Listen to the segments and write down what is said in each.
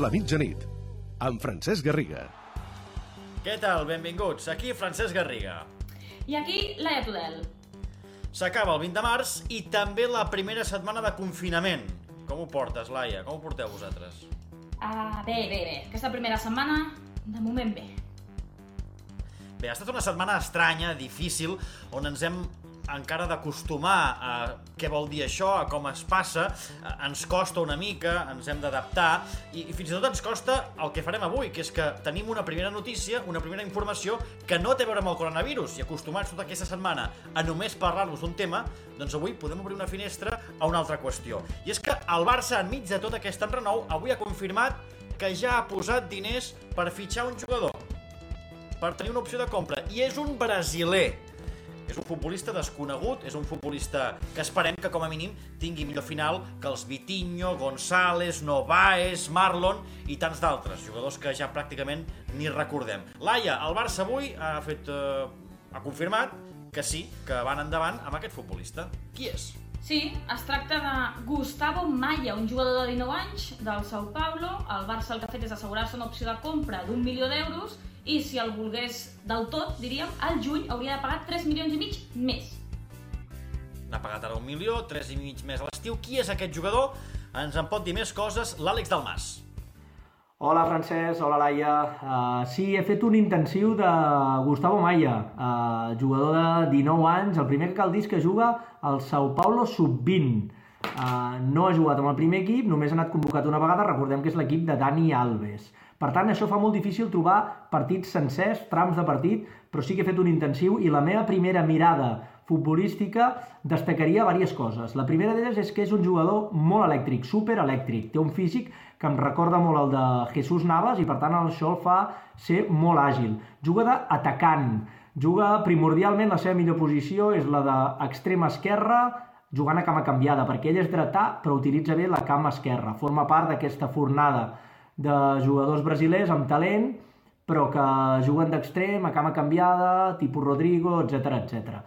de la mitjanit, amb Francesc Garriga. Què tal? Benvinguts. Aquí Francesc Garriga. I aquí, Laia Tudel. S'acaba el 20 de març i també la primera setmana de confinament. Com ho portes, Laia? Com ho porteu vosaltres? Uh, bé, bé, bé. Aquesta primera setmana, de moment bé. Bé, ha estat una setmana estranya, difícil, on ens hem encara d'acostumar a què vol dir això, a com es passa, ens costa una mica, ens hem d'adaptar, i, i fins i tot ens costa el que farem avui, que és que tenim una primera notícia, una primera informació que no té a veure amb el coronavirus, i acostumats tota aquesta setmana a només parlar-nos d'un tema, doncs avui podem obrir una finestra a una altra qüestió. I és que el Barça, enmig de tot aquest enrenou, avui ha confirmat que ja ha posat diners per fitxar un jugador per tenir una opció de compra, i és un brasiler. És un futbolista desconegut, és un futbolista que esperem que com a mínim tingui millor final que els Vitinho, González, Novaes, Marlon i tants d'altres, jugadors que ja pràcticament ni recordem. Laia, el Barça avui ha fet eh, ha confirmat que sí, que van endavant amb aquest futbolista. Qui és? Sí, es tracta de Gustavo Maya, un jugador de 19 anys del Sao Paulo. El Barça el que ha fet és assegurar-se una opció de compra d'un milió d'euros i si el volgués del tot, diríem, al juny hauria de pagar 3 milions i mig més. N'ha pagat ara un milió, 3 i mig més a l'estiu. Qui és aquest jugador? Ens en pot dir més coses l'Àlex Dalmas. Hola Francesc, hola Laia. Uh, sí, he fet un intensiu de Gustavo Maya, uh, jugador de 19 anys. El primer que cal dir és que juga al Sao Paulo Sub-20. Uh, no ha jugat amb el primer equip, només ha anat convocat una vegada, recordem que és l'equip de Dani Alves. Per tant, això fa molt difícil trobar partits sencers, trams de partit, però sí que he fet un intensiu i la meva primera mirada futbolística destacaria diverses coses. La primera d'elles és que és un jugador molt elèctric, super elèctric. Té un físic que em recorda molt el de Jesús Navas i per tant això el fa ser molt àgil. Juga d'atacant, juga primordialment la seva millor posició és la d'extrema esquerra, jugant a cama canviada, perquè ell és dretà però utilitza bé la cama esquerra. Forma part d'aquesta fornada de jugadors brasilers amb talent, però que juguen d'extrem, a cama canviada, tipus Rodrigo, etc etc.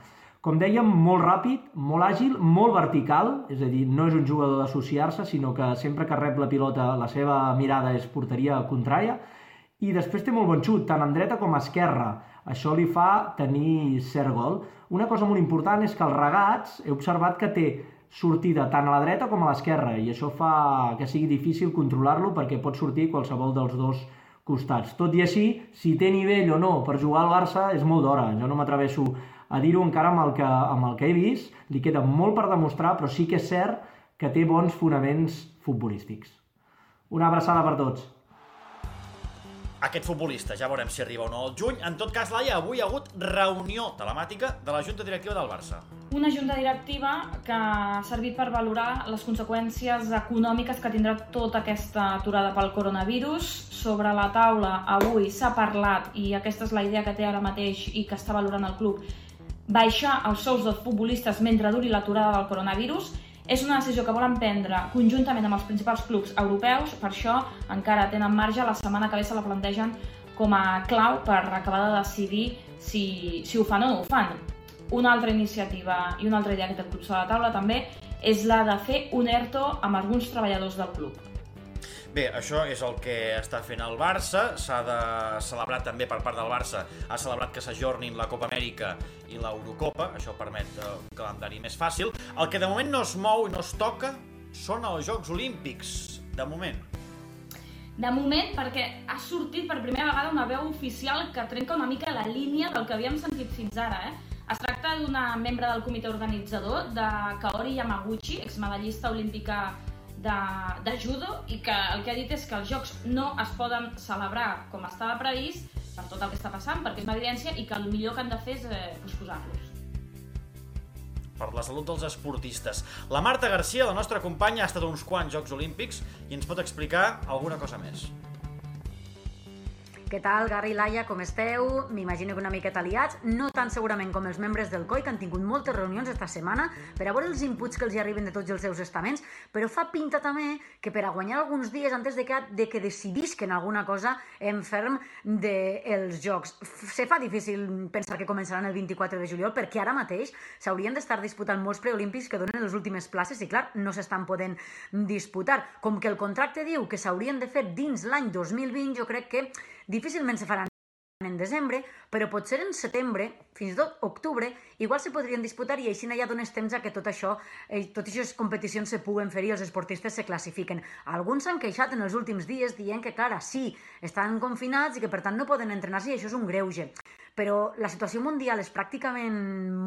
Com dèiem, molt ràpid, molt àgil, molt vertical, és a dir, no és un jugador d'associar-se, sinó que sempre que rep la pilota la seva mirada és porteria contrària, i després té molt bon xut, tant en dreta com a esquerra. Això li fa tenir cert gol. Una cosa molt important és que els regats, he observat que té sortida tant a la dreta com a l'esquerra i això fa que sigui difícil controlar-lo perquè pot sortir qualsevol dels dos costats. Tot i així, si té nivell o no per jugar al Barça és molt d'hora. Jo no m'atrevesso a dir-ho encara amb el, que, amb el que he vist, li queda molt per demostrar, però sí que és cert que té bons fonaments futbolístics. Una abraçada per tots aquest futbolista. Ja veurem si arriba o no al juny. En tot cas, Laia, avui hi ha hagut reunió telemàtica de la Junta Directiva del Barça. Una junta directiva que ha servit per valorar les conseqüències econòmiques que tindrà tota aquesta aturada pel coronavirus. Sobre la taula avui s'ha parlat, i aquesta és la idea que té ara mateix i que està valorant el club, baixar els sous dels futbolistes mentre duri l'aturada del coronavirus és una decisió que volen prendre conjuntament amb els principals clubs europeus, per això encara tenen marge, la setmana que ve se la plantegen com a clau per acabar de decidir si, si ho fan o no ho fan. Una altra iniciativa i una altra idea que té el club sobre la taula també és la de fer un ERTO amb alguns treballadors del club. Bé, això és el que està fent el Barça, s'ha de celebrar també per part del Barça, ha celebrat que s'ajornin la Copa Amèrica i l'Eurocopa, això permet eh, un calendari més fàcil. El que de moment no es mou i no es toca són els Jocs Olímpics, de moment. De moment, perquè ha sortit per primera vegada una veu oficial que trenca una mica la línia del que havíem sentit fins ara, eh? Es tracta d'una membre del comitè organitzador, de Kaori Yamaguchi, exmedallista olímpica de, de judo i que el que ha dit és que els jocs no es poden celebrar com estava previst per tot el que està passant, perquè és una evidència i que el millor que han de fer és eh, posposar-los per la salut dels esportistes. La Marta Garcia, la nostra companya, ha estat a uns quants Jocs Olímpics i ens pot explicar alguna cosa més. Què tal, Garri i Laia, com esteu? M'imagino que una miqueta liats, no tan segurament com els membres del COI, que han tingut moltes reunions esta setmana per a veure els inputs que els hi arriben de tots els seus estaments, però fa pinta també que per a guanyar alguns dies antes de que, de que decidisquen alguna cosa en ferm dels de Jocs. Se fa difícil pensar que començaran el 24 de juliol perquè ara mateix s'haurien d'estar disputant molts preolímpics que donen les últimes places i, clar, no s'estan podent disputar. Com que el contracte diu que s'haurien de fer dins l'any 2020, jo crec que difícilment se faran en desembre, però potser en setembre, fins i tot octubre, igual se podrien disputar i així ja dones temps a que tot això, eh, totes aquestes competicions se puguen fer i els esportistes se classifiquen. Alguns s'han queixat en els últims dies dient que, clar, sí, estan confinats i que per tant no poden entrenar-se i això és un greuge però la situació mundial és pràcticament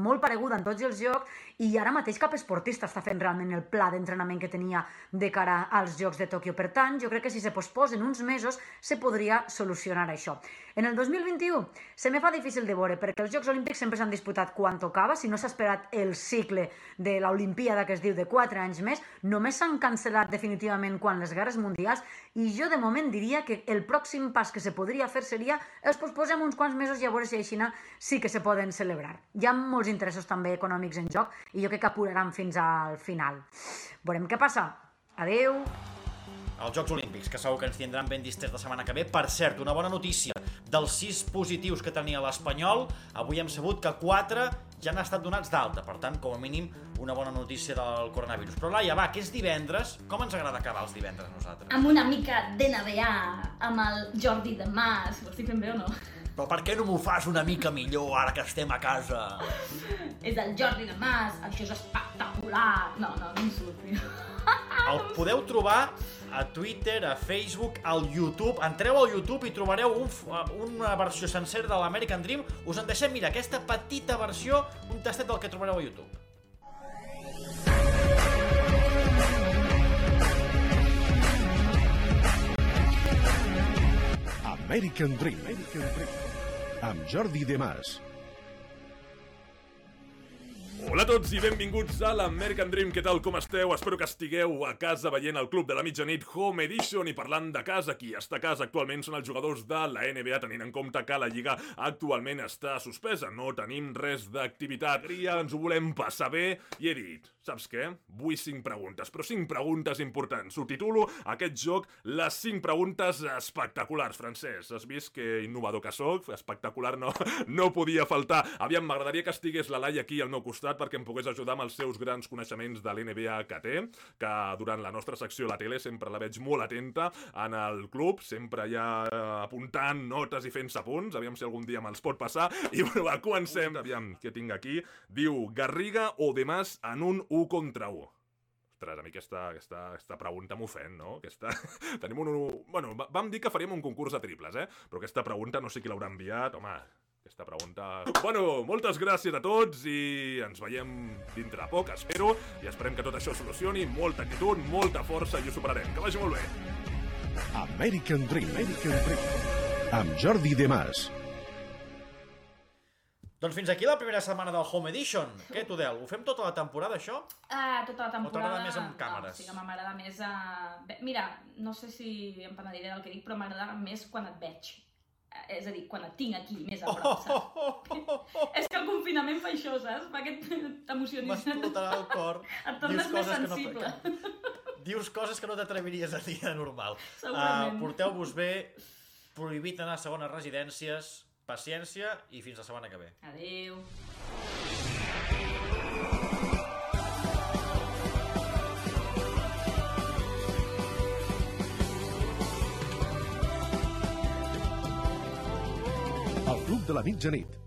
molt pareguda en tots els jocs i ara mateix cap esportista està fent realment el pla d'entrenament que tenia de cara als Jocs de Tòquio. Per tant, jo crec que si se posposen uns mesos se podria solucionar això. En el 2021 se me fa difícil de veure perquè els Jocs Olímpics sempre s'han disputat quan tocava, si no s'ha esperat el cicle de l'Olimpíada que es diu de 4 anys més, només s'han cancel·lat definitivament quan les guerres mundials i jo de moment diria que el pròxim pas que se podria fer seria els posposem uns quants mesos i a veure si així sí que se poden celebrar. Hi ha molts interessos també econòmics en joc i jo crec que apuraran fins al final. Veurem què passa. Adeu! Els Jocs Olímpics, que segur que ens tindran ben distres la setmana que ve. Per cert, una bona notícia. Dels sis positius que tenia l'Espanyol, avui hem sabut que quatre ja han estat donats d'alta. Per tant, com a mínim, una bona notícia del coronavirus. Però Laia, va, que és divendres. Com ens agrada acabar els divendres a nosaltres? Amb una mica de NBA, amb el Jordi de Mas. Ho estic fent bé o no? Però per què no m'ho fas una mica millor ara que estem a casa? És el Jordi de Mas, això és espectacular. No, no, no insulti. El podeu trobar a Twitter, a Facebook, al YouTube. Entreu al YouTube i trobareu un, una versió sencera de l'American Dream. Us en deixem mirar aquesta petita versió, un tastet del que trobareu a YouTube. American Dream. American Dream. Amb Jordi De Mas. Tots i benvinguts a l'American Dream. Què tal, com esteu? Espero que estigueu a casa veient el Club de la Mitjanit Home Edition i parlant de casa. Qui està a casa actualment són els jugadors de la NBA, tenint en compte que la Lliga actualment està suspesa. No tenim res d'activitat. I ens ho volem passar bé i he dit, saps què? Vull cinc preguntes, però cinc preguntes importants. Ho titulo aquest joc Les cinc preguntes espectaculars. Francesc, has vist que innovador que sóc? Espectacular no, no podia faltar. Aviam, m'agradaria que estigués la Laia aquí al meu costat perquè em pogués ajudar amb els seus grans coneixements de l'NBA que té, que durant la nostra secció a la tele sempre la veig molt atenta en el club, sempre ja eh, apuntant notes i fent-se punts, aviam si algun dia me'ls pot passar, i bueno, va, comencem, aviam, què tinc aquí, diu Garriga o Demas en un 1 contra 1. Ostres, a mi aquesta, aquesta, aquesta pregunta m'ofèn, no? Aquesta... Tenim un... Bueno, vam dir que faríem un concurs de triples, eh? Però aquesta pregunta no sé qui l'haurà enviat. Home, aquesta pregunta... Bueno, moltes gràcies a tots i ens veiem dintre de poc, espero, i esperem que tot això solucioni, molta actitud, molta força i ho superarem. Que vagi molt bé. American Dream, American Dream, amb Jordi De Mas. Doncs fins aquí la primera setmana del Home Edition. Què, Tudel? Ho fem tota la temporada, això? Ah, tota la temporada... O t'agrada més amb càmeres? No, sí que m'agrada més... Uh... Mira, no sé si em penediré del que dic, però m'agrada més quan et veig és a dir, quan et tinc aquí més a prop, saps? Oh, oh, oh, oh. és que el confinament fa això, saps? Fa que t'emocionis. M'explotarà el cor. Et tornes més sensible. Que no, que, dius coses que no t'atreviries a dir de normal. Segurament. Uh, Porteu-vos bé, prohibit anar a segones residències, paciència i fins la setmana que ve. Adeu. Club de la Mitjanit